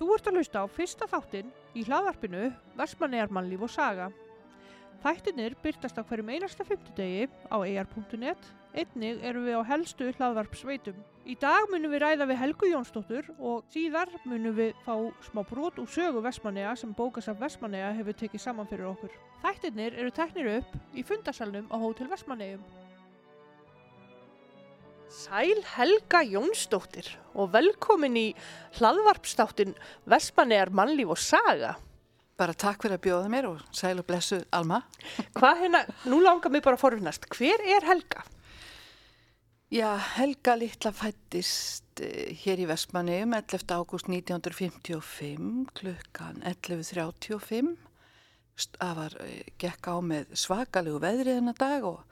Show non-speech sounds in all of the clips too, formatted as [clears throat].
Þú ert að hlusta á fyrsta þáttinn í hlaðvarpinu Vestmannegar mannlíf og saga. Þættinir byrtast á hverjum einasta fymtudegi á er.net. Einnig eru við á helstu hlaðvarpsveitum. Í dag munum við ræða við Helgu Jónsdóttur og síðar munum við fá smá brot úr sögu Vestmannega sem bókasaf Vestmannega hefur tekið saman fyrir okkur. Þættinir eru teknir upp í fundasalnum á Hótel Vestmannegum. Sæl Helga Jónsdóttir og velkomin í hlaðvarpstáttin Vestmannegar mannlíf og saga. Bara takk fyrir að bjóða mér og sæl og blessu Alma. [laughs] Hvað hérna, nú langar mig bara að forfinnast, hver er Helga? Já, Helga Littla fættist eh, hér í Vestmanni um 11. ágúst 1955 klukkan 11.35. Það var, gekk á með svakalegu veðri þennan dag og,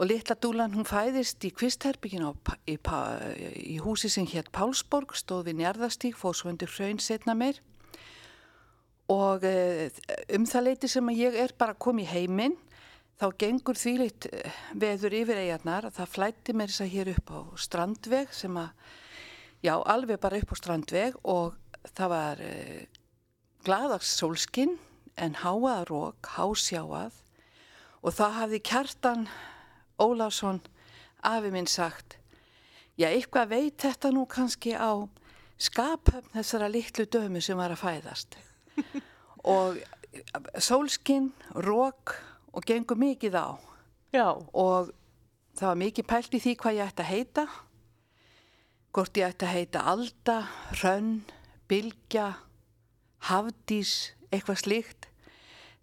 og Littla Dúlan hún fæðist í kvistherbyggin í, í húsi sem hétt Pálsborg, stóð við njarðastík, fóð svo undir hraun setna meir. Og um það leiti sem ég er bara komið heiminn þá gengur því lit veður yfir eigarnar að það flætti mér þess að hér upp á strandveg sem að, já alveg bara upp á strandveg og það var eh, gladags sólskinn en háað rók, hásjáað. Og það hafði kjartan Ólásson afi minn sagt já eitthvað veit þetta nú kannski á skaphöfn þessara litlu dömu sem var að fæðast. [laughs] Og sólskinn, rók og gengur mikið á. Já. og það var mikið pælt í því hvað ég ætti að heita hvort ég ætti að heita Alda, Rönn, Bilgja Hafdís, eitthvað slíkt.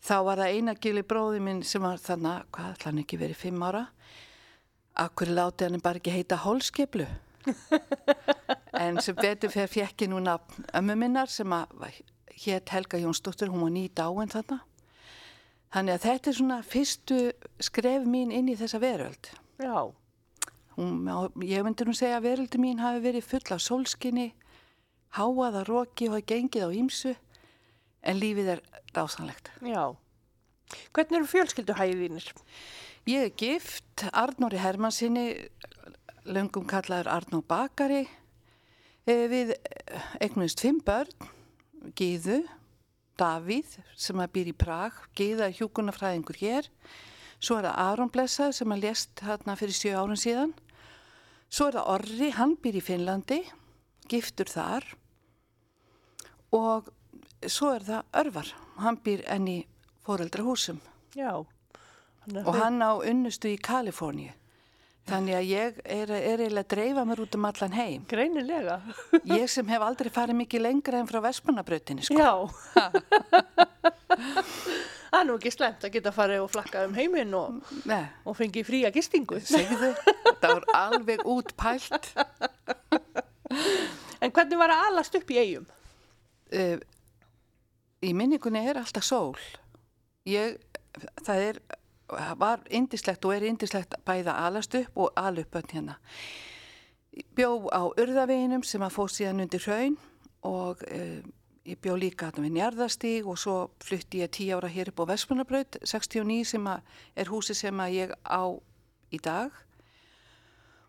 Þá var það einagili bróði minn sem var þannig, hvað ætla hann ekki verið fimm ára Akkur láti hann bara ekki heita Hólskeplu [laughs] en sem betur fyrir fjekki núna ömmu minnar sem að hétt Helga Jónsdóttir, hún var nýt áinn þarna. Þannig að þetta er svona fyrstu skref mín inn í þessa veröld. Já. Hún, ég myndi nú segja að veröldi mín hafi verið full af sólskinni, háaða róki og hafa gengið á ímsu, en lífið er dásanlegt. Já. Hvernig eru fjölskylduhæðinir? Ég er gift, Arnóri Hermansinni, löngum kallaður Arnó Bakari, við eignumst fimm börn, Gíðu, Davíð sem að býr í Prag, Gíða hjúkunafræðingur hér, svo er það Aron Blessað sem að lést hérna fyrir sjö árun síðan, svo er það Orri, hann býr í Finnlandi, giftur þar. Og svo er það Örvar, hann býr enni fóreldrahúsum Já. Og hann á unnustu í Kaliforníu. Þannig að ég er, er eiginlega að dreifa mér út um allan heim. Greinilega. Ég sem hef aldrei farið mikið lengra en frá Vestmannabrautinni, sko. Já. [laughs] Það er nú ekki slemt að geta farið og flakka um heiminn og, og fengi fría gistingu. segðu, það voru alveg út pælt. En hvernig var að alast upp í eigum? Uh, í minningunni er alltaf sól. Ég, það er, var indislegt og er indislegt bæða alast upp og alupönd hérna. Bjó á urðaveginum sem að fóð síðan undir hraun og uh, ég bjó líka hérna við Njarðastíg og svo flutti ég tíu ára hér upp á Vestmannabraut 69 sem að er húsi sem að ég á í dag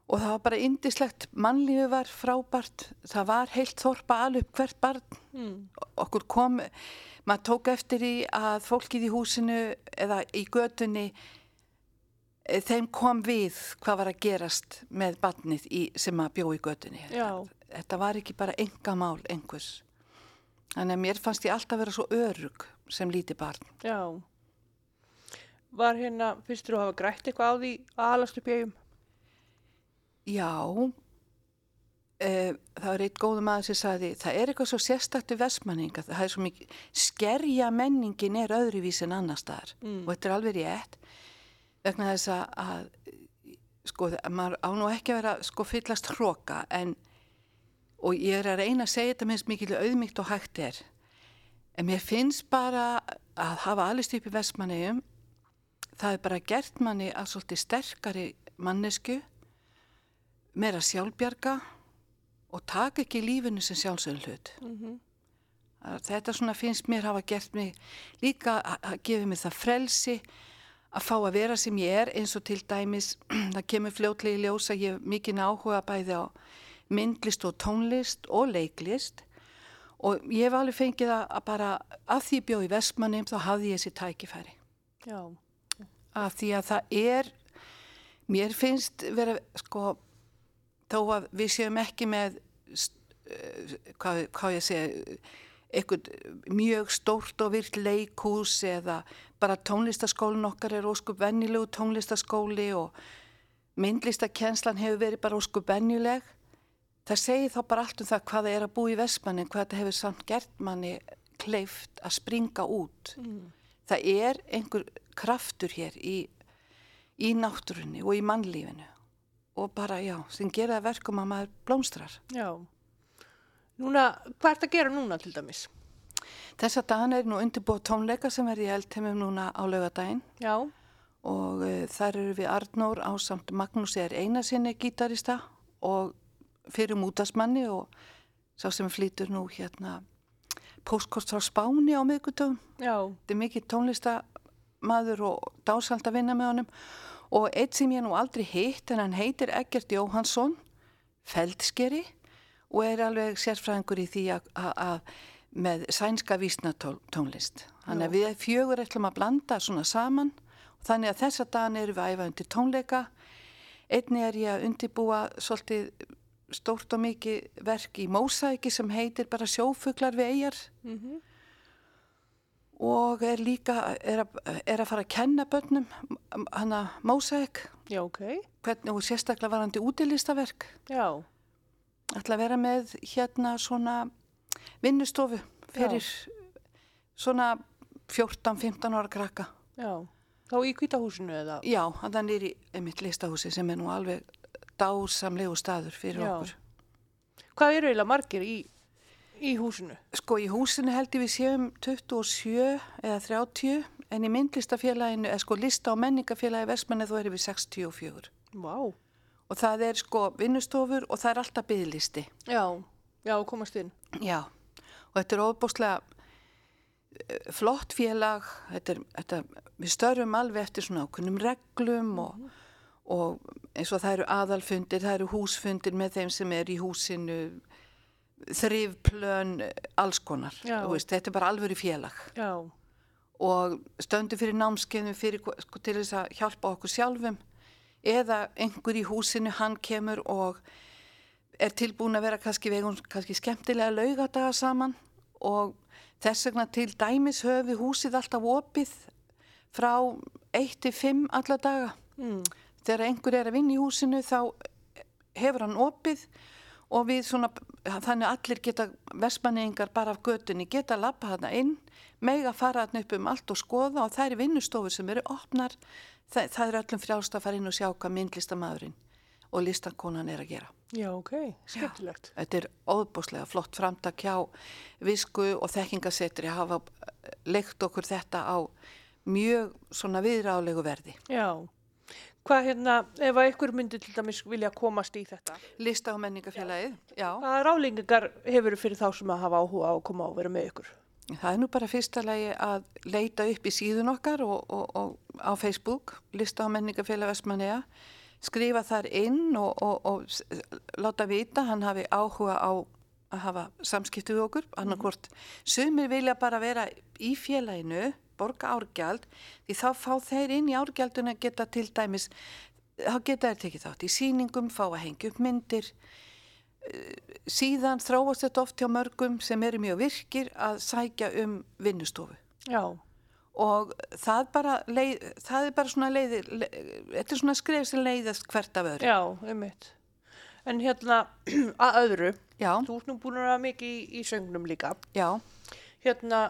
og það var bara indislegt, mannlífi var frábært, það var heilt þorpa alup hvert barn, Mm. okkur kom, maður tók eftir í að fólkið í húsinu eða í götunni, eh, þeim kom við hvað var að gerast með barnið í, sem að bjó í götunni. Já. Þetta var ekki bara enga mál einhvers. Þannig að mér fannst ég alltaf vera svo örug sem líti barn. Já. Var hérna, fyrstur þú að hafa grætt eitthvað á því að alast upp í eigum? Já, e, það er eitt góðum aðeins sem sagði, það er eitthvað svo sérstættu vestmanninga, það er svo mikið, skerja menningin er öðruvís en annar staðar. Mm. og þetta er alveg rétt, vegna þess að, að sko, maður á nú ekki að vera sko fyllast hróka en, og ég er að reyna að segja þetta minnst mikil auðmygt og hægt er, en mér finnst bara að hafa alveg stýp í vestmanniðum, það er bara gert manni að svolítið sterkari mannesku, meira sjálfbjarga og taka ekki lífinu sem sjálfsögum hlut. Mm Þetta svona finnst mér hafa gert mig líka að gefa mér það frelsi að fá að vera sem ég er eins og til dæmis [clears throat] það kemur fljótlega í ljós að ég hef mikið áhuga bæði á myndlist og tónlist og leiklist og ég hef alveg fengið að, bara að því ég bjó í Vestmannum þá hafði ég þessi tækifæri Já. af því að það er mér finnst vera sko þó að við séum ekki með uh, hvað, hvað ég segja eitthvað mjög stórt og virt leikús eða bara tónlistaskólinn okkar er óskup vennilegu tónlistaskóli og myndlistakenslan hefur verið bara óskup vennileg það segir þá bara allt um það hvað það er að búa í Vestmannin hvað þetta hefur samt gert manni kleift að springa út. Mm. það er einhver kraftur hér í, í náttúrunni og í mannlífinu og bara já, sem gera verkum að maður blómstrar. Já. Núna, hvað ert að gera núna til dæmis? Þessa dagan er nú undirbúið tónleika sem er í eldheimum núna á laugadaginn Já. Og uh, þar eru við Arnór á samt Magnús er einasinni gítarista og fyrir mútasmanni og sá sem flýtur nú hérna postkost frá Spáni á miðgutöfum. Þetta er mikið tónlistamadur og dásald að vinna með honum og eitt sem ég nú aldrei hitt en hann heitir Egert Jóhansson, feldskeri og er alveg sérfræðingur í því að með sænska vísnatónlist. Þannig að við fjögur ætlum að blanda svona saman og þannig að þessa dagan eru við að æfa undir tónleika. Einni er ég að undirbúa svolítið stórt og mikið verk í mósæki sem heitir bara sjófuglar við eigjar mm -hmm. Og er líka er að, er að fara að kenna börnum hana mósæk okay. hvernig og sérstaklega varandi útilistaverk Já ætla að vera með hérna svona vinnustofu fyrir Já. svona 14-15 ára krakka Já, þá í kvítahúsinu eða? Já, þannig er í einmitt listahúsi sem er nú alveg dásamlegu staður fyrir Já. okkur. Hvað eru eiginlega margir í, í húsinu? Sko í húsinu heldur við séum 27 eða 30 en í myndlistafélaginu, eða sko lista og menningafélagi versmanni þá erum við 64. Vá. Og það er sko vinnustofur og það er alltaf byggðlisti. Já, já, komast inn. Já, og þetta er óbúslega eh, flott félag, þetta er, þetta, við störfum alveg eftir svona ákunnum reglum og mm og eins og það eru aðalfundir, það eru húsfundir með þeim sem er í húsinu þrifplön, alls konar. Veist, þetta er bara alvöru félag. Já. og stöndu fyrir námskeiðum fyrir, sko, til þess að hjálpa okkur sjálfum. Eða einhver í húsinu, hann kemur og er tilbúin að vera kannski vegum kannski skemmtilega laugadaga saman. Og þess vegna til dæmis höfi húsið alltaf opið frá 1-5 alla daga. Mm. Þegar einhver er að vinna í húsinu þá hefur hann opið og við svona, þannig allir geta versmanningar bara af götunni geta lappa þarna inn, meg að fara þarna upp um allt og skoða og það er vinnustofur sem eru opnar, það, það er öllum frjást að fara inn og sjá hvað myndlistamæðurinn og listankonan er að gera. Já, ok, skemmtilegt. Þetta er óbúslega flott framtak hjá visku og þekkingasetri að hafa leikt okkur þetta á mjög svona viðrálegu verði. Já, Hvað hérna, ef að ykkur myndi til dæmis vilja komast í þetta? Lista á menningafélagið, já. já. Hvaða rálingar hefur fyrir þá sem að hafa áhuga á að koma og vera með ykkur? Það er nú bara fyrsta lagi að leita upp í síðun okkar og, og, og á Facebook, lista á menningafélag Vestmanniða, skrifa þar inn og, og láta vita, hann hafi áhuga á að hafa samskiptu við okkur, annarkort. Mm. Sumir vilja bara vera í félaginu, borga árgjald því þá fá þeir inn í árgjalduna geta til dæmis, þá geta þeir tekið þátt í síningum, fá að hengja upp myndir. Eh, síðan þróast þetta oft hjá mörgum sem eru mjög virkir að sækja um vinnustofu. Já. og það, leið, það er bara svona leiðir leið, þetta er svona skref sem leiðast hvert af öðru. Já, einmitt. En hérna [clears throat] að öðru. Já. þú ert nú búin að vera mikið í, í söngnum líka. Já. Hérna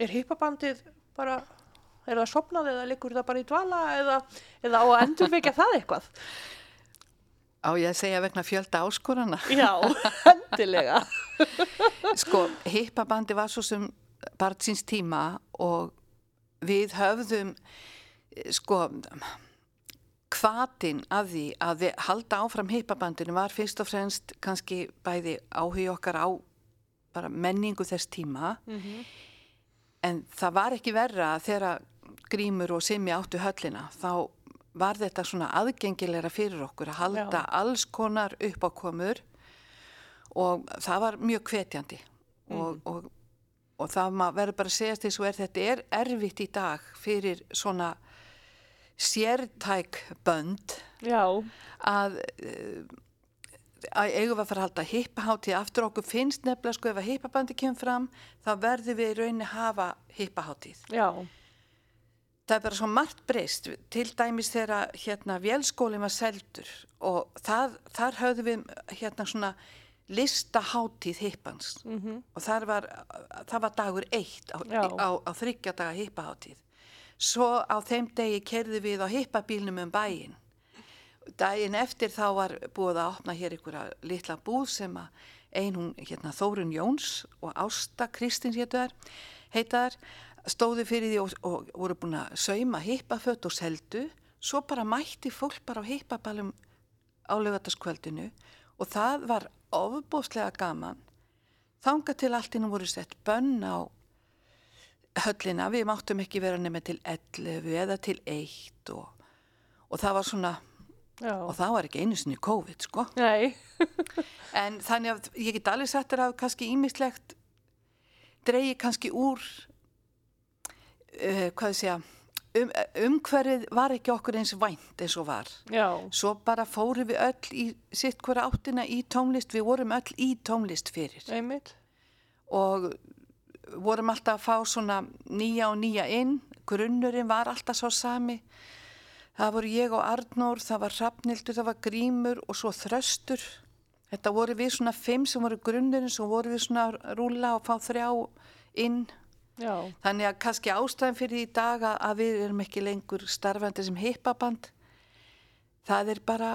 er hippabandið bara, er það sopnað eða likur það bara í dvala eða, eða á að endurvekja það eitthvað? Á ég að segja vegna fjölda áskorana. Já, endilega. [laughs] sko, hippabandi var svo sem bara síns tíma og við höfðum, sko, hvaðinn að því að við halda áfram hippabandinu var fyrst og fremst kannski bæði áhug okkar á menningu þess tíma. Mm -hmm en það var ekki verra þegar grímur og simmi áttu höllina þá var þetta svona aðgengilegra fyrir okkur að halda Já. alls konar upp á komur og það var mjög hvetjandi. Og, og, og það verður bara að segja þess að þetta er erfitt í dag fyrir svona sértæk bönd Já, að eh, að eigum við að fara að halda hippaháttið aftur okkur finnst nefnilega sko ef að hippabandi kemur fram þá verður við í rauninni hafa hippaháttið. já, Það er bara svo margt breyst til dæmis þegar hérna vélskólinn var seldur og það, þar höfðum við hérna svona listaháttið hippans -hmm. og þar var, það var dagur eitt á, á, á þryggja daga hippaháttið. Svo á þeim degi kerði við á hippabílnum um bæinn daginn eftir þá var búið að opna hér einhverja litla búð sem að ein hún, hérna Þórun Jóns og Ásta Kristins héttu þar, heita þar, stóðu fyrir því og, og voru búin að sauma hippafött og seldu, svo bara mætti fólk bara á hippabalum á lögataskvöldinu og það var ofbóðslega gaman. Þanga til alltinu voru sett bönn á höllina, við máttum ekki vera nema til 11 eða til 1 og, og það var svona já. og það var ekki einu sinni COVID sko. Nei, [laughs] en þannig að ég get sagt þér að kannski ímislegt dreigi kannski úr uh, hvað ég segja um, umhverfið var ekki okkur eins vænt eins og var. Já, svo bara fórum við öll í sitt hverja áttina í tónlist. Við vorum öll í tónlist fyrir. Einmitt. og vorum alltaf að fá svona nýja og nýja inn. Grunnurinn var alltaf svo sami það voru ég og Arnór það var Hrafnildur, það var Grímur og svo Þröstur þetta voru við svona fimm sem voru grunnurinn svo voru við svona rúla og fá þrjá inn Já, þannig að kannski ástæðan fyrir í dag að- við erum ekki lengur starfandi sem hippaband það er bara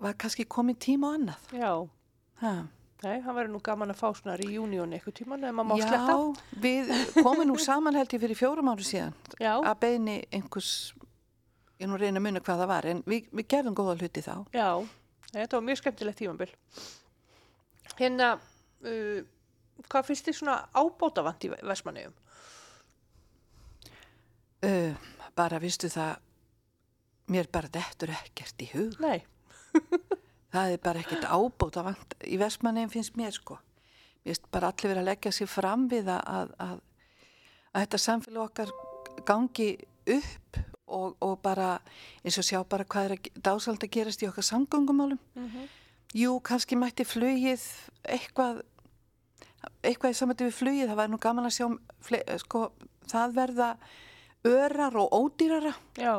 var kannski komið tíma á annað já. ha. Nei, það verður nú gaman að fá svona reunion eitthvað tíman ef maður má sletta. Já, við komum nú saman held ég fyrir fjórum áru síðan Já, að beini einhvers, ég nú reyna að muna hvað það var, en við, við gerðum góða hluti þá. já. Þetta var mjög skemmtilegt tímabil. Hérna, uh, hvað finnst þið svona ábótavant í Vestmanniðum? Uh, bara vistu það, mér bara dettur ekkert í hug. Nei, [laughs] Það er bara ekkert ábóta vant í Vestmanniðin finnst mér sko. Mér finnst bara allir verið að leggja sér fram við að, að, að, að þetta samfélag okkar gangi upp og, og bara eins og sjá bara hvað er dásald að gerast í okkar samgöngumálum. Jú, kannski mætti flugið eitthvað, eitthvað í samvætti við flugið, það væri nú gaman að sjá sko, það verða örar og ódýrara. já,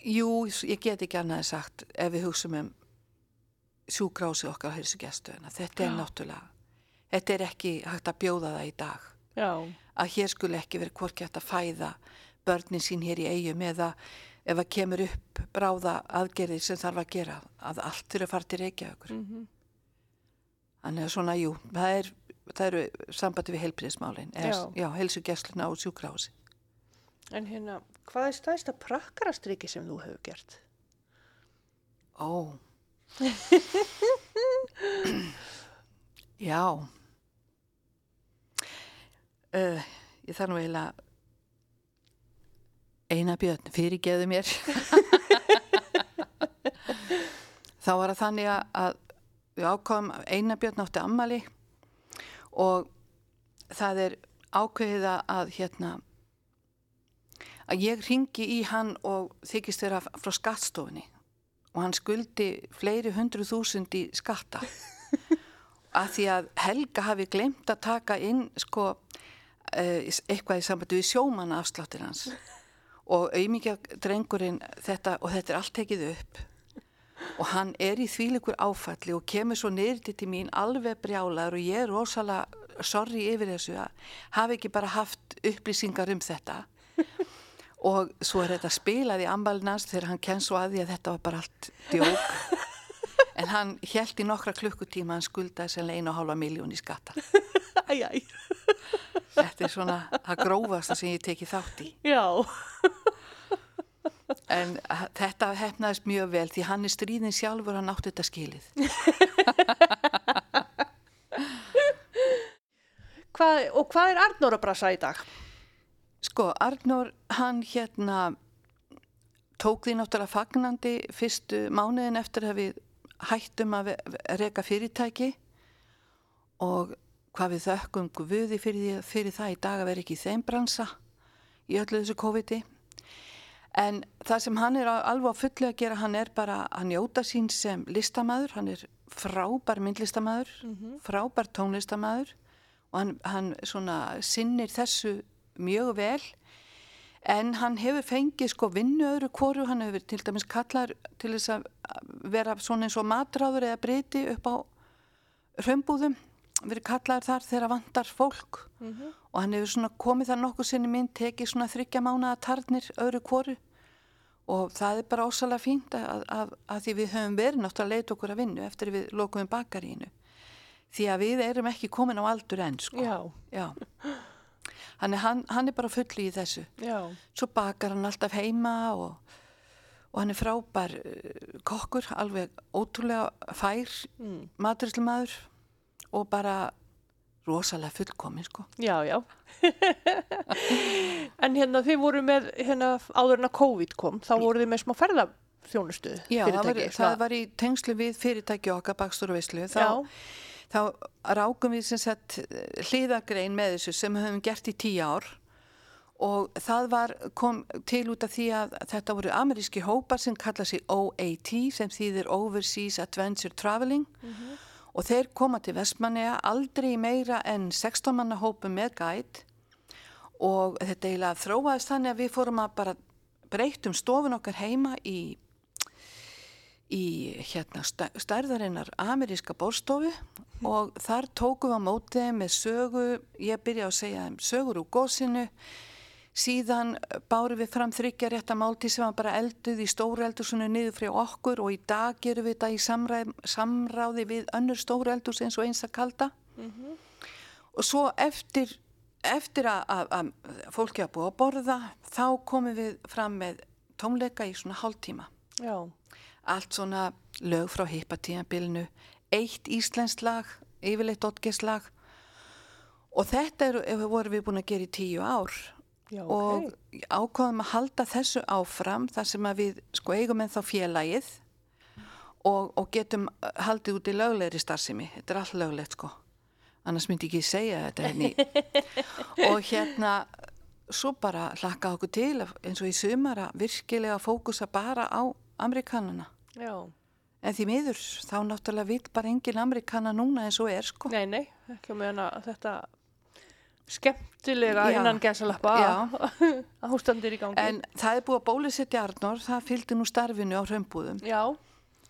Jú, ég get ekki annað en sagt ef við hugsaum um sjúkrási okkar á heilsugjastöðuna. Þetta er Já. náttúrulega, þetta er ekki hægt að bjóða það í dag. já, Að hér skulle ekki verið hvorki hægt að fæða börnin sín hér í eigum eða ef að kemur upp bráða aðgerðir sem þarf að gera að allt þurfa að fara til Reykjavíkur. mhm, Þannig að svona, jú, það, er, það eru sambandi við heilbriðismálin, Já. heilsugjastluna og sjúkrási. En hérna, hvað er stæðsta prakkarastriki sem þú hefur gert? Ó. [laughs] Já. Uh, ég þarf nú eiginlega eina björn, fyrirgeðu mér. [laughs] Þá var það þannig að- við ákváðum að eina björn átti ammali og það er ákveðið að- að hérna að ég ringi í hann og þykist þeirra frá skattstofunni og hann skuldi fleiri hundru þúsund í skatta að því að Helga hafi glemt að taka inn sko eh, eitthvað í sambandi við sjómanna afsláttir hans og auðmíkja drengurinn þetta og þetta er allt tekið upp. Og hann er í þvíleikur áfalli og kemur svo niður til mín alveg brjálaður og ég er rosalega sorry yfir þessu að hafi ekki bara haft upplýsingar um þetta. Og svo er þetta spilað í ambalinans þegar hann kenn svo að því að þetta var bara allt djók. En hann held í nokkra klukkutíma að hann skuldaði sem einu og hálfa miljón í skatta. Æj, æj, þetta er svona það grófasta sem ég teki þátt í. Já, en að- þetta hefnaðist mjög vel því hann er stríðin sjálfur hann átti þetta skilið [laughs] hvað, og hvað er Arnóra brasa í dag? Sko, Arnór, hann hérna tók því náttúrulega fagnandi fyrstu mánuðin eftir að við hættum að reka fyrirtæki og hvað við þökkum Guði fyrir, fyrir það í dag að vera ekki í þeim bransa í öllu þessu COVID-i. En það sem hann er alveg á fullu að gera, hann er bara að njóta sín sem listamæður, hann er frábær myndlistamæður, mm -hmm. frábær tónlistamæður og hann, hann svona sinnir þessu mjög vel. En hann hefur fengið sko vinnu öðru kóru, hann hefur til dæmis kallar til þess að vera svona eins og matráður eða breyti upp á römbúðum verið kallaður þar þegar vantar fólk mm -hmm. og hann hefur svona komið þar nokkuð sinni minn, tekið svona þryggja mánuða tarnir öðru kóru og það er bara ósalega fínt að, að, að því við höfum verið náttúrulega að leita okkur að vinnu eftir við lokuðum bakarínu því að við erum ekki komin á aldur enn sko. Já. Já. Hann, hann, hann er bara fulli í þessu. Já. Svo bakar hann alltaf heima og, og hann er frábær uh, kokkur, alveg ótrúlega fær mm. maturíslumadur og bara rosalega fullkomin sko. Já, já. [laughs] en hérna þið voru með, hérna áður en að COVID kom, þá voru þið með smá ferðarþjónustu Já, það var, fyrirtæki. það var í tengslu við fyrirtæki okkar bakstur og veislu. Þá, þá rákum við sem sagt hliðagrein með þessu sem við höfum gert í tíu ár og það var, kom til út af því að þetta voru ameríski hópar sem kalla sig OAT sem þýðir Overseas Adventure Traveling og þeir koma til Vestmanneja aldrei meira en 16 manna hópu með gæt. Og þetta eiginlega þróaðist þannig að við fórum að bara breytum stofun okkar heima í í hérna stæ- stærðarinnar ameríska bórstofu og þar tókum við á móti þeim með sögu, ég byrja að segja sögur úr gósinu síðan bárum við fram þryggja rétta máltíð sem var bara elduð í stóru eldursunni niður frá okkur og í dag gerum við þetta í samræð, samráði við önnur stóru eldurs eins og eins að kalda og svo eftir, eftir að, að, að fólki að búa að borða þá komum við fram með tómleika í svona hálftíma. Já, allt svona lög frá hippatíðanbilinu, eitt íslenskt lag, yfirleitt oddgeslag og þetta er, vorum við búin að gera í tíu ár já, og ok. ákvaðum að halda þessu áfram þar sem að við sko eigum en þá félagið og, og getum uh, haldið út í löglegri starfsemi, þetta er allt löglegt sko. Annars myndi ég ekki segja þetta henni [laughs] og hérna svo bara hlakka okkur til eins og í sumar að virkilega fókusa bara á amerikanana Já, en því miður þá náttúrulega vil bara engin amerikana núna eins og er sko. Nei, nei, ekki með hana þetta skemmtilega Já. innan gæsalappa Já. [laughs] ástandir í gangi. en það er búið að bólusetja Arnór það fylgdi nú starfinu á römbúðum Já,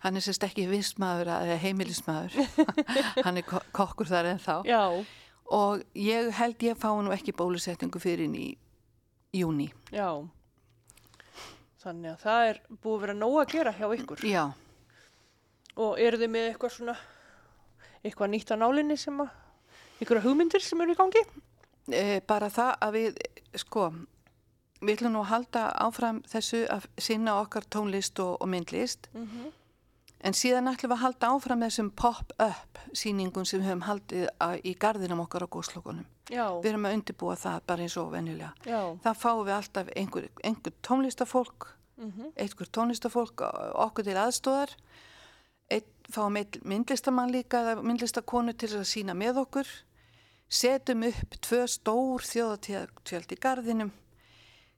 Hann er sérst ekki vissmaður eða heimilismadur. [laughs] hann er ko- kokkur þar en þá. já, Og ég held ég fá nú ekki bólusetningu fyrir inn í júni. já. Þannig að það er búið að vera nóg að gera hjá ykkur. Já, Og eru þið með eitthvað svona, eitthvað nýtt á nálinni sem að, ykkur hugmyndir sem eru í gangi? E, bara það að við, sko, við ætlum nú að halda áfram þessu að sinna okkar tónlist og, og myndlist. En síðan ætlum við að halda áfram þessum pop-up sýningum sem við höfum haldið í gardinum okkar á góðslokunum. Við erum að undirbúa það bara eins og venjulega. já, Það fáum við alltaf einhver, einhver tónlistafólk einhver tónlistafólk okkur til aðstóðar fáum eitt myndlistamann líka myndlistakonu til að sína með okkur setjum upp tvö stór þjóðatjöld í gardinum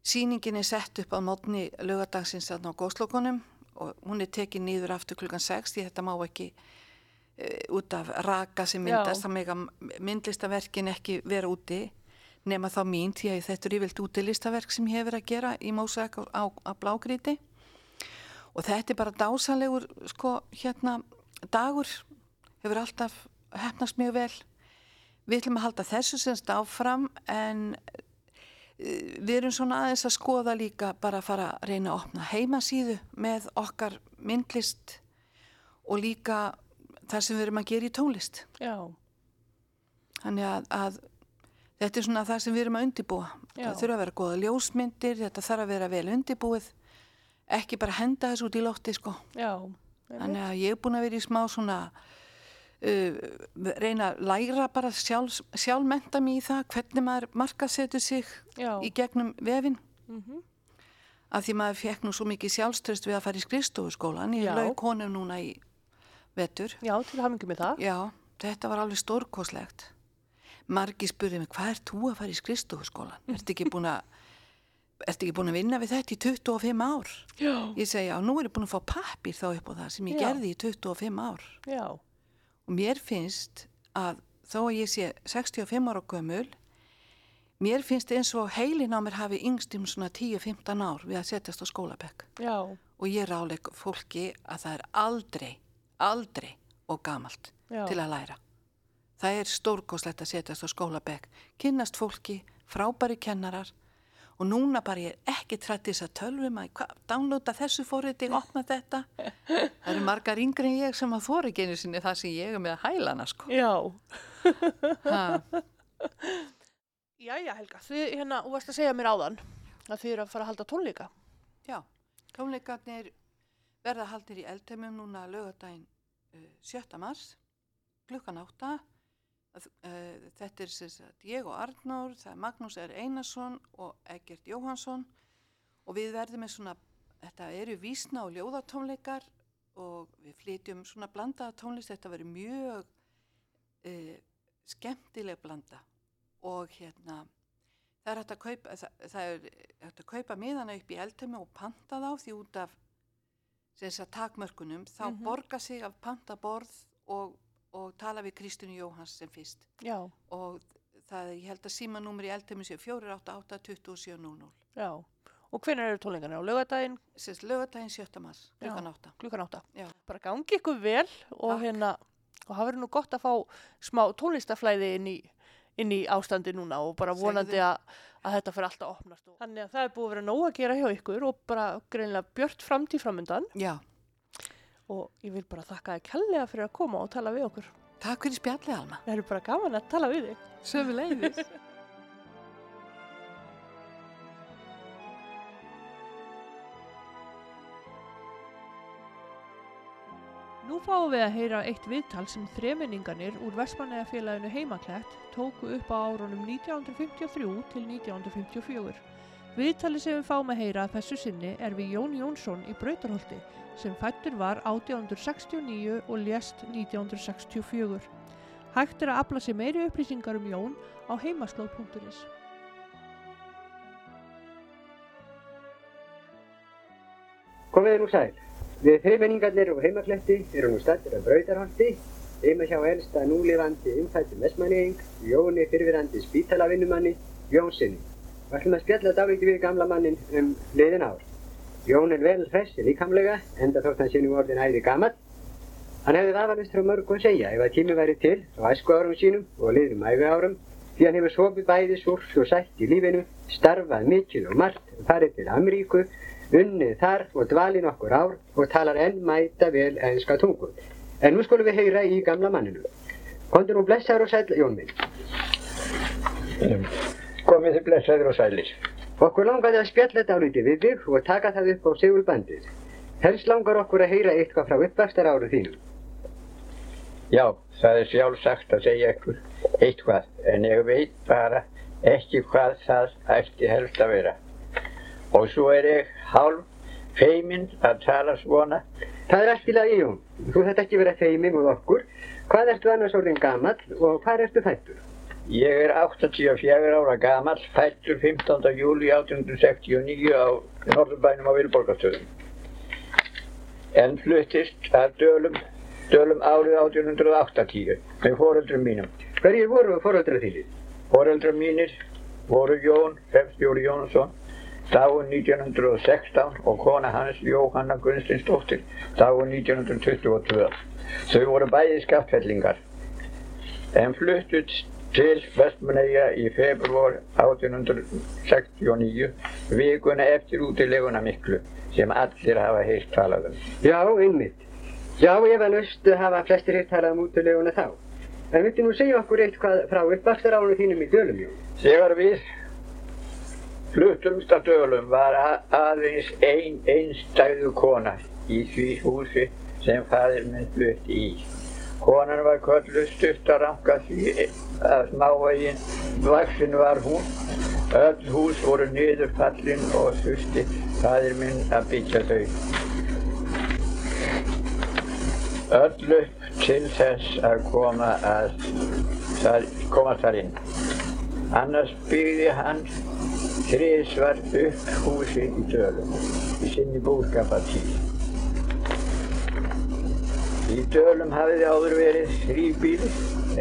sýningin er sett upp á mótni lögadagsins á góðslokunum og hún er tekin nýður aftur klukkan 6 því þetta má ekki e, út af raka sem myndast. Já. það mega myndlistaverkin ekki vera úti nema þá mín því að þetta er yfirlt útilistaverk sem hefur að gera í mósæk á, á, blágríti og þetta er bara dásanlegur sko hérna dagur. Hefur alltaf hefnast mjög vel við ætlum að halda þessu semst áfram en eh, við erum svona aðeins að skoða líka bara að fara að reyna að opna heimasíðu með okkar myndlist og líka það sem við erum að gera í tónlist já, Þannig að, að þetta er svona það sem við erum að undibúa. Já. Það þurfa að vera goða ljósmyndir, þetta þarf að vera vel undibúið, ekki bara henda þessu út í lótti sko. já, Þannig að ég er búin að vera í smá svona, uh, reyna að læra bara sjálf, sjálfmenta mig í það hvernig maður markasetur sig já, í gegnum vefin. Mhm. Af því maður fekk nú svo mikið sjálfströst við að fara í skrifstofuskólan. Ég lauk honum núna í vetur. já, til hafingi með það. Já, þetta var alveg stórkoslegt. margi spurði mig, hvað ert þú að fara í skristofuskólan? [laughs] Ertu ekki búin að ertu ekki búin að vinna við þetta í 25 ár? Já. Ég segi, já, nú er ég búin að fá pappir þá upp á það sem ég Já. gerði í 25 ár. Já. Og mér finnst að þó að ég sé 65 ára gömul, mér finnst eins og heilin á mér hafi yngst um svona 10-15 ár við að setjast á skólabekk. Já. Og ég ráleik fólki að það er aldrei, aldrei og gamalt Já. til að læra. Það er stórkoslegt að setjast á skólabekk, kynnast fólki, frábæri kennarar og núna bara ég er ekki trætt þess að tölvum að downloada þessu fórriti, opna þetta. Það eru margar yngri en ég sem að ekki einu sinni það sem ég er með að hælana sko. Já. Jæja Helga, hérna, þú varst að segja mér áðan að þið eru að fara að halda tónleika. já, tónleikarnir verða haldir í eldheimum núna lögadaginn uh, 7. mars, klukkan 8. Uh, þetta er sagt, ég og Arnór, það er Magnús R. Einarsson og Egert Jóhansson og við verðum með svona, þetta eru vísna og ljóðatónleikar og við flytjum svona blandaða tónlist, þetta verður mjög uh, skemmtileg blanda og hérna það er hægt að kaupa, það, það er hægt að kaupa miðana upp í eldheimu og panta þá því út af sem þess að takmörkunum, þá Mhm. borga sig af panta borð og, og tala við Kristjánu Jóhans sem fyrst Já. og það, ég held að símanúmer í eldheimu sé 488 2700 Já. Og hvenær eru tónleikarnir? Á lögadaginn sérst lögadaginn 7. mars, klukkan 8 klukkan átta. Já. Bara gangi ykkur vel og Takk. hérna, og það verður nú gott að fá smá tónlistaflæði inn í, inn í ástandi núna og bara vonandi að, að þetta fyrir alltaf opnast. Og þannig að það er búið að vera nóg að gera hjá ykkur og bara greinlega björt framtíð framundan Já, og ég vil bara þakka þér kærlega fyrir að koma og tala við okkur. takk fyrir spjallið Alma Það eru bara gaman að tala við þig. Sömu leiðis [laughs] Nú fáum við að heyra eitt viðtal sem þreminningarnir úr Vestmanneðafélaginu Heimaklætt tóku upp á árunum 1953 til 1954. Viðtali sem við fáum að heyra að þessu sinni er við Jón Jónsson í Brautarholti sem fættur var 1869 og lést 1964. Hægt er að afla sér meiri upplýsingar um Jón á heimaslóð.is. Komið nú sæl. Við þreifmenningarnir og heimakletti erum nú stættir af Brautarholti, heima hjá elsta núlifandi umfættum vestmanniðing, Jóni fyrfirandi spítalavinnumanni, Jónssoni. Við ætlum að spjalla dálítið við gamla mannin um liðin ár. Jón er vel hressi líkamlega, enda þótt hann sé nú orðin æði gamall. Hann hefði vafalist frá mörgu að segja ef að tími væri til á æsku árum sínum og liðum æfi árum, því hann hefur sopið bæði súrt og sætt í lífinu, starfað mikið og margt, farið til Ameríku, unnið þar og dvalið nokkur ár og talar enn mæta vel enska tungu. En nú skulum við heyra í gamla manninu. Kondur nú blessaður og sæl, Jón minn. Komið þið blessaður og sælir. Okkur langaði að spjalla dálítið við þig og taka það upp á segulbandið. Helst langar okkur að heyra eitthvað frá uppvakstar áru þínum. Já, það er sjálfsagt að segja ykkur eitthvað, en ég veit bara ekki hvað það ætti helst að vera. Og svo er ég hálf feiminn að tala svona. Það er allt í Jón. Þú þetta ekki vera feiminn úr okkur. Hvað ertu annars orðin gamall og hvað ertu fættur? Ég er 84 ára gamall, fættur 15. júli 1869 á Norðurbænum á Vilborgastöðum. En fluttist að Dölum, Dölum árið 1880 með foreldrum mínum. Hverjir voru fóröldra þínir? Foreldrar mínir voru Jón Hrefstjóri Jónsson, dáin 1916 og kona hans Jóhanna Gunstinsdóttir, dáin 1922. Þau voru bæði skattfellingar en fluttut til Vestmanneia í februar 1869 vikuna eftir útileguna miklu sem allir hafa heilt talað um. Já, einmitt. Já, ég var löst að hafa flestir hitt talað um útileguna þá. En viltu nú segja okkur eitthvað frá uppvakstar áru þínum í Dölum, Jón? Þegar við fluttumst að dölum var aðeins ein einstæðu kona í því húsi sem fadir minn flutti í. Konan var kölluð stuttaranka því að smávegin vaksin var hún. Öll hús voru niðurfallin og þurfti fadir minn að byggja þau. Öll upp til þess að koma að þar, komast þar inn. Annars byggði hann þriðsvar upp húsi í dölum í sinni búskapartíð. Í dölum hafiði áður verið þrýbíli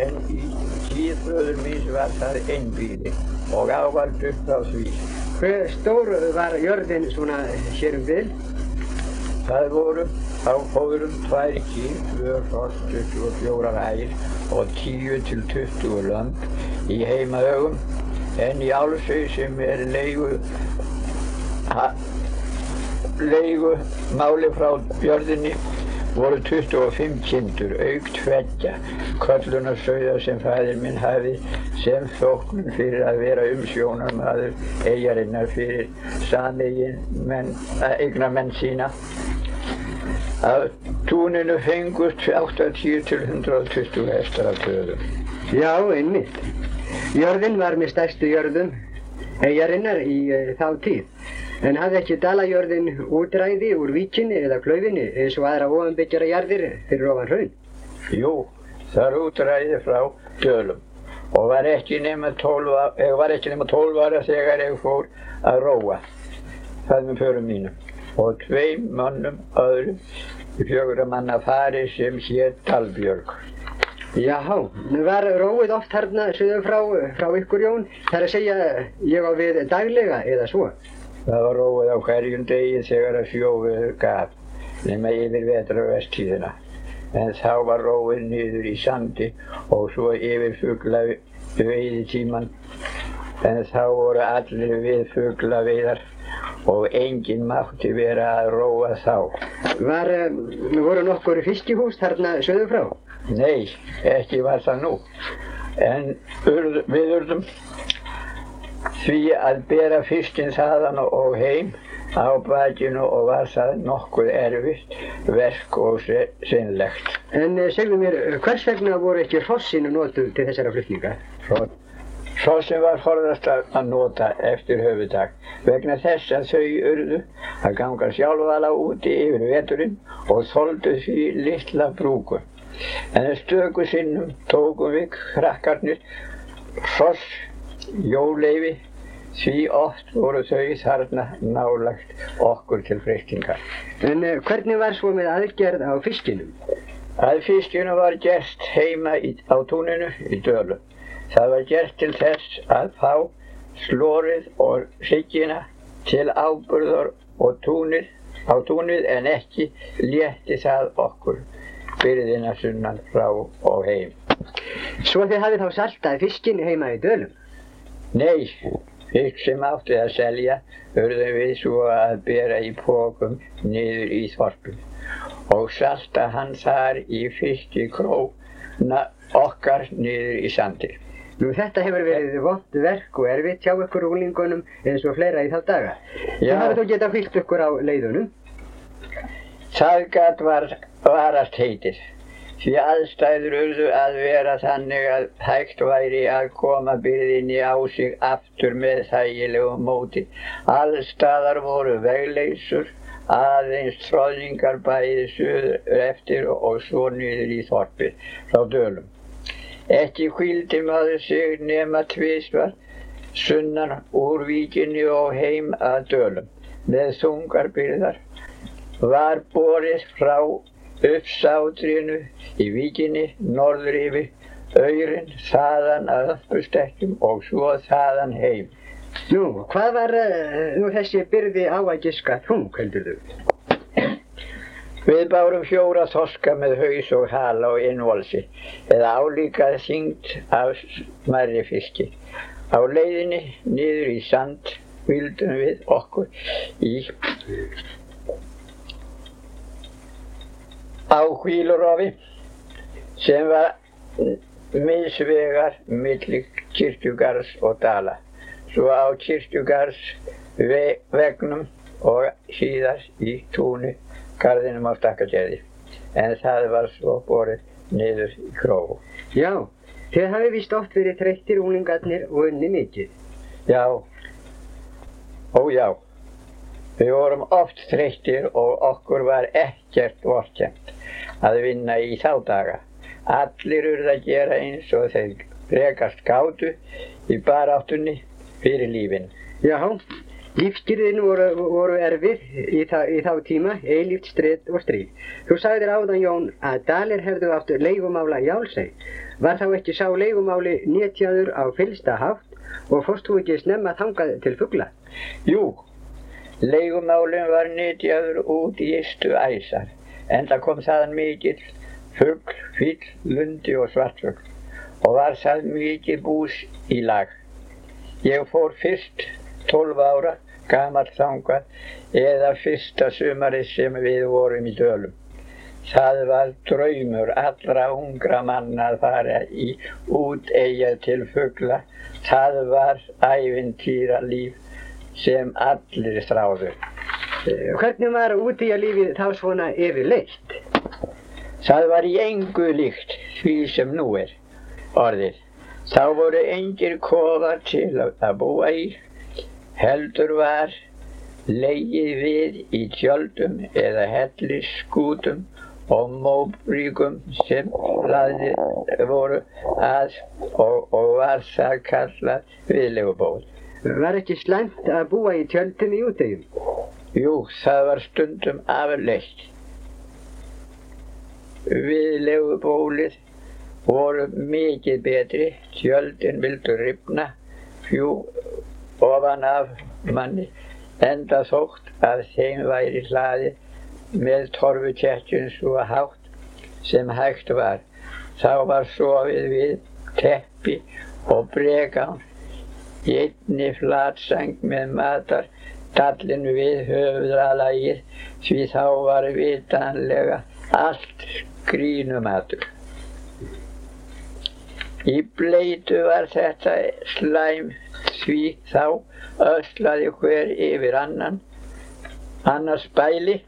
en í tíð föður míns var það einbíli og ávald upp á því. Hver stór var jörðin svona hér um bil? Það voru á fóðurum tvær kýr, tvö hross, 24 ær og 10 til 20 lömp í heimaögum en í álsau sem er leigu, leigu máli frá jörðinni voru 25 kindur, auk tveggja kollunarsauða sem fæðir minn hafi sem þóknun fyrir að vera umsjónarmaður eigarinnar fyrir samegin menn, eigna menn sína. Af túninu fengust 80 til 120 hestar af töðum. Já, einmitt. Jörðin var með stærstu jörðum eigarinnar í uh, þá tíð. En hafði ekki dalajörðin útræði úr víkinni eða klaufinni eins og aðra ofanbyggjara jarðir fyrir ofan hraun? Jú, það er útræði frá dölum og var ekki nema 12, ég var ekki nema 12 ára þegar ég fór að róa það með förum mínum og tveim mannum öðrum í fjögur manna fari sem hétt Talbjörg. Jáhá, var róið oft hérna sögum frá, frá ykkur Jón? Það er að segja ég á við daglega eða svo? Það var róið á hverjum degi þegar að sjófiður gaf nema yfir vetra vestíðina. En þá var róið niður í sandi og svo yfir fugla veiði tíman. En þá voru allir við fugla veiðar og enginn mátti vera að róa þá. Var, um, voru nokkur fiskihús þarna sögum frá? Nei, ekki var það nú. En við urðum því að bera fiskinn þaðan og heim á bakinu og var það nokkuð erfitt verk og sinnlegt. En uh, segðu mér, hvers vegna voru ekki hrossinu notuð til þessara flutninga? Sem var forðast að nota eftir höfudag vegna þess að þau urðu að ganga sjálfala úti yfir veturinn og þóldu því litla brúku. En stöku sinnum tókum við krakkarnir hross, jóleifi því oft voru þau þarna nálagt okkur til freystingar. En uh, hvernig var svo með aðgerð á fiskinum? Að fiskinu var gert heima í, á túninu í dölu. Það var gert til þess að fá slórið og siggina til áburðar og túnið, á túnið en ekki létti það okkur byrðina sunnan frá og heim. Svo þið hafið þá saltað fiskin heima í dölum? Nei, fisk sem átti að selja urðum við svo að bera í pókum niður í þorpin og salta hann þar í fiskikróna okkar niður í sandi. Nú þetta hefur verið vond verk og erfitt hjá ykkur úlingunum eins og fleira í þá daga. Já. Þið hafið þó getað fyllt ykkur á leiðunum. Það gat var, varast heitir. Því aðstæður urðu að vera þannig að hægt væri að koma byrðinni á sig aftur með þægilegu móti. Allstaðar voru vegleysur, aðeins tróðningar bæði suður eftir og svo niður í þorpið frá dölum. Ekki hvíldi maður sig nema tvísvar sunnan úr víkinni og heim að dölum með þungar byrðar. Var borið frá uppsátrinu í víkinni norður yfir auðrin þaðan að uppstekkjum og svo þaðan heim. Nú, hvað var uh, nú þessi byrði á að giska þung, heldur þú? Við bárum fjóra þoska með haus og hala og innvolsi eða álíkað þyngd af smærri fiski. Á leiðinni niður í sand vildum við okkur í á hvílurofi sem var misvegar millir kirkjugarðs og dala. Svo á kirkjugarðs ve vegnum og síðar í túni garðinum á stakkagerði. En það var svo borið niður í krófu. Já, þið hafið vist oft verið þreyttir úlingarnir og unni mikið. Já, ó já. Við vorum oft þreyttir og okkur var ekkert vorkjent að vinna í þá daga. Allir urða að gera eins og þeir rekast gátu í baráttunni fyrir lífin. Já, lífskyrðin voru, voru erfið í, í þá tíma, eilíft strid og stríð. Þú sagðir áðan Jón að Dalir hefðu áttu leigumála í Álseg. Var þá ekki sá leigumáli nétjaður á fylsta hátt og fórst þú ekki snemma þangað til fuggla? Jú, leigumálinn var nétjaður út í istu æsar en það kom þaðan mikill fuggl, fýll, lundi og svartfuggl og var það mikið bús í lag. Ég fór fyrst 12 ára gammal þangað eða fyrsta sumari sem við vorum í dölum. Það var draumur allra ungra manna að fara í úteigja til fuggla. Það var æfintýra líf sem allir stráðu. Hvernig var úteigja lífið þá svona yfirleitt? Það var í engu líkt því sem nú er orðið. Þá voru engir kofar til að búa í, heldur var leigið við í tjöldum eða hellisskútum og móbríkum sem laðið voru að og, og var það kallað viðleguból. Var ekki slæmt að búa í tjöldum í útegjum? Jú, það var stundum afleitt. Viðlegubólið voru mikið betri, tjöldin vildu ripna, fjú ofan af manni, enda þótt að þeim væri hlaði með torfuketjun svo hátt sem hægt var. Þá var sofið við teppi og bregan einni flatsang með matar dallin við höfðalagið því þá var vitanlega allt grínumatur. Í bleitu var þetta slæm því þá öslaði hver yfir annan, annars bæli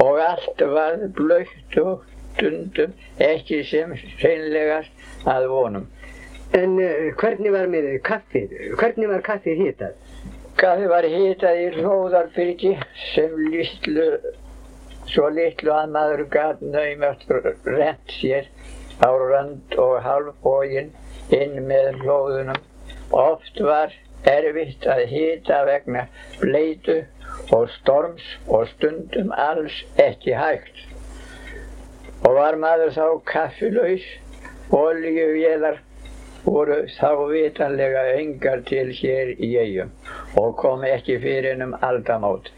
og allt var blöytt og stundum ekki sem hreinlegast að vonum. En uh, hvernig var með kaffið? Hvernig var kaffið hitað? Kaffið var hitað í hlóðarbyrgi sem litlu, svo litlu að maður gaf naumast rent sér á rönd og halvbógin inn með hlóðunum. Oft var erfitt að hita vegna bleitu og storms og stundum alls ekki hægt. Og var maður þá kaffilauðs, oljuvélar voru þá vitanlega engar til hér í eigum og kom ekki fyrir um aldamót.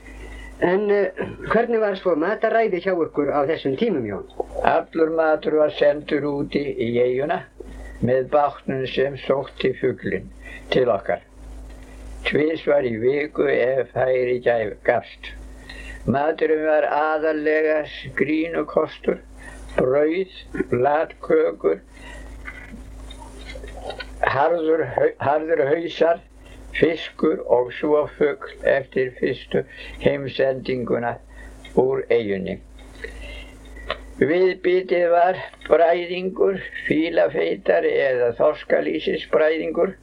En uh, hvernig var svo mataræði hjá ykkur á þessum tímum, Jón? Allur matur var sendur úti í eiguna með bátnum sem sótti fugglinn til okkar. Tvis var í viku ef hæri gafst. Maturum var aðalega skrínukostur, brauð, latkökur, harður, harður hausar, fiskur og svo fuggl eftir fyrstu heimsendinguna úr eigunni. Viðbytið var bræðingur, fílafeitar eða þorskalísisbræðingur.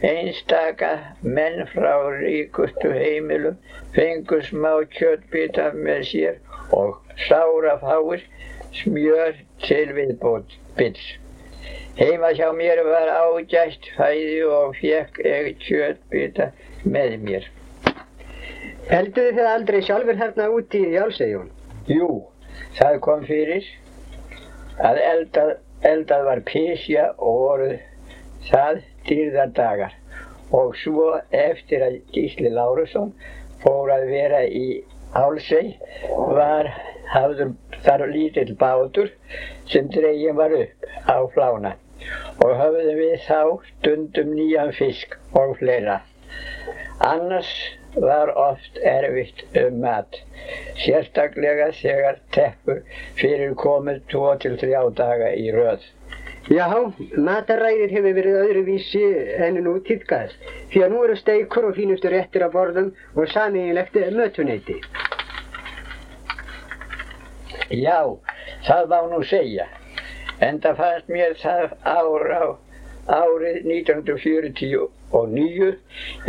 Einstaka menn frá ríkustu heimilum fengur smá kjöttbita með sér og sára fáir smjör til viðbóts. Heima hjá mér var ágætt fæði og fekk ég kjöttbita með mér. Helduðu þið aldrei sjálfur hérna úti í Jálsegjón? Jú, það kom fyrir að eldað, eldað var písja og voru það dýrðardagar og svo eftir að Gísli Lárusson fór að vera í Álsei var hafður þar lítill bátur sem dregin var upp á flána og höfðum við þá stundum nýjan fisk og fleira. Annars var oft erfitt um mat, sérstaklega þegar teppur fyrir komið 2-3 daga í röð. Já, mataræðir hefur verið öðruvísi en nú týrkast, því að nú eru steikur og fínustu réttir á borðum og samiðilegt mötuneyti. Já, það má nú segja, en það fannst mér það ára árið 1949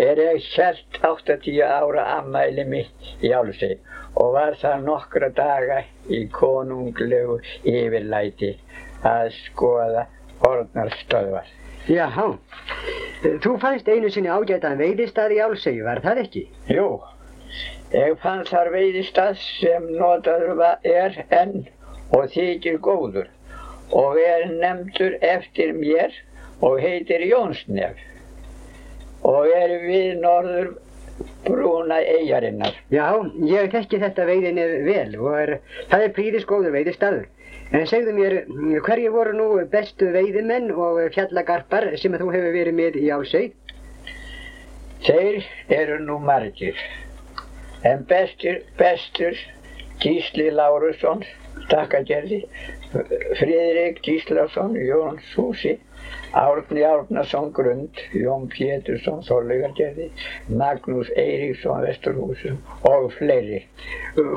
er ég helt 80 ára ammæli mitt í Álsey og var það nokkra daga í konunglegu yfirlæti að skoða orðnar stöðvar. Jáhá, þú fannst einu sinni ágætan veiðistað í Álsegi, var það ekki? Jú, ég fann þar veiðistað sem notaður er enn og þykir góður og er nefndur eftir mér og heitir Jónsnef og er við norður brúna eigarinnar. Já, ég þekki þetta veiðinni vel og er, það er príðis góður veiðistaður. En segðu mér, hverju voru nú bestu veiðimenn og fjallagarpar sem þú hefur verið með í Álseg? Þeir eru nú margir, en bestur, bestur Gísli Lárusson, Stakkagerði, Friðrik Gíslason, Jón Súsi, Árni Árnason Grund, Jón Pétursson, Þorlegargerði, Magnús Eiríksson, Vesturhúsum og fleiri.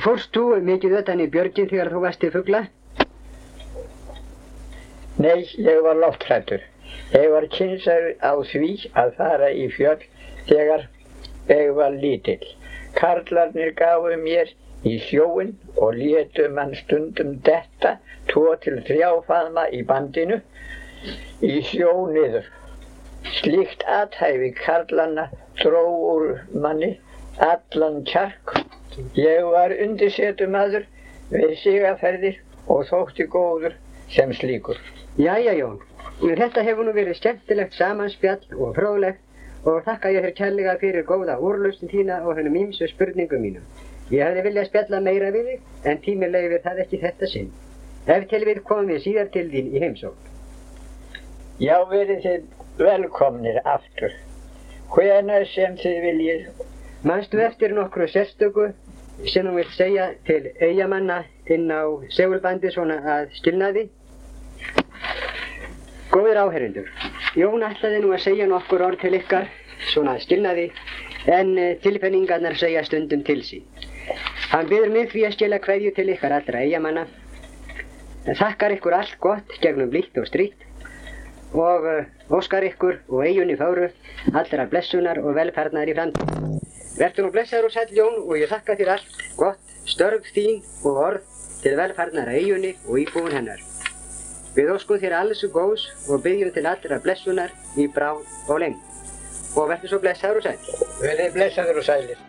Fórst þú mikið utan í björgin þegar þú varst í fugla? Nei, ég var loftrættur. Ég var kynsaður á því að fara í fjöll þegar ég var lítill. Karlarnir gafu mér í sjóin og létu mann stundum detta tvo til þrjá faðma í bandinu í sjó niður. Slíkt athæfi karlanna dró úr manni allan kjark. Ég var undirsetumadur við sigaferðir og þótti góður sem slíkur. Jæja Jón, þetta hefur nú verið skemmtilegt samanspjall og fróðlegt og þakka ég þér kærlega fyrir góða úrlustin þína og hennum ímsu spurningum mínum. Ég hefði viljað spjalla meira við þig en tími leifir það ekki þetta sinn. Ef til við komum við síðar til þín í heimsókn. Já, verið þið velkomnir aftur. Hvenær sem þið viljið. Manstu eftir nokkru sérstöku sem þú vilt segja til eigamanna inn á segulbandi svona að skilnaði? Góðir áherindur, Jón ætlaði nú að segja nokkur orð til ykkar, svona að skilnaði, en eh, tilfinningarnar segja stundum til sín. Hann byður mig því að skila kveðju til ykkar allra eigamanna, þakkar ykkur allt gott gegnum blíkt og stríkt og uh, óskar ykkur og eigunni fáru allra blessunar og velferðnar í framtíð. Verður nú blessaður og sæll Jón og ég þakka þér allt gott, störf þín og orð til velferðnar að eigunni og íbúin hennar. Við óskum þér alls góðs og byggjum til allra blessunar í brá og leng. Og verður svo blessaður og sæll. Verið blessaður og sælir.